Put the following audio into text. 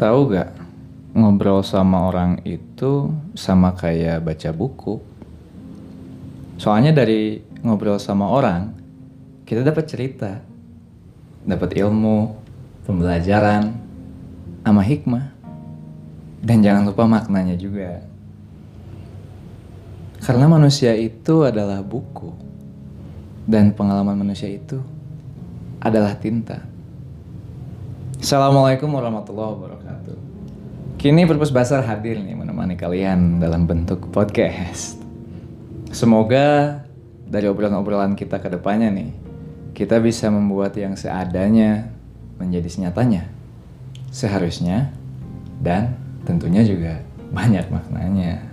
Tahu gak, ngobrol sama orang itu sama kayak baca buku. Soalnya dari ngobrol sama orang, kita dapat cerita, dapat ilmu, pembelajaran, sama hikmah. Dan jangan lupa maknanya juga. Karena manusia itu adalah buku. Dan pengalaman manusia itu adalah tinta. Assalamualaikum warahmatullahi wabarakatuh. Kini Purpose Basar hadir nih menemani kalian dalam bentuk podcast. Semoga dari obrolan-obrolan kita ke depannya nih, kita bisa membuat yang seadanya menjadi senyatanya. Seharusnya dan tentunya juga banyak maknanya.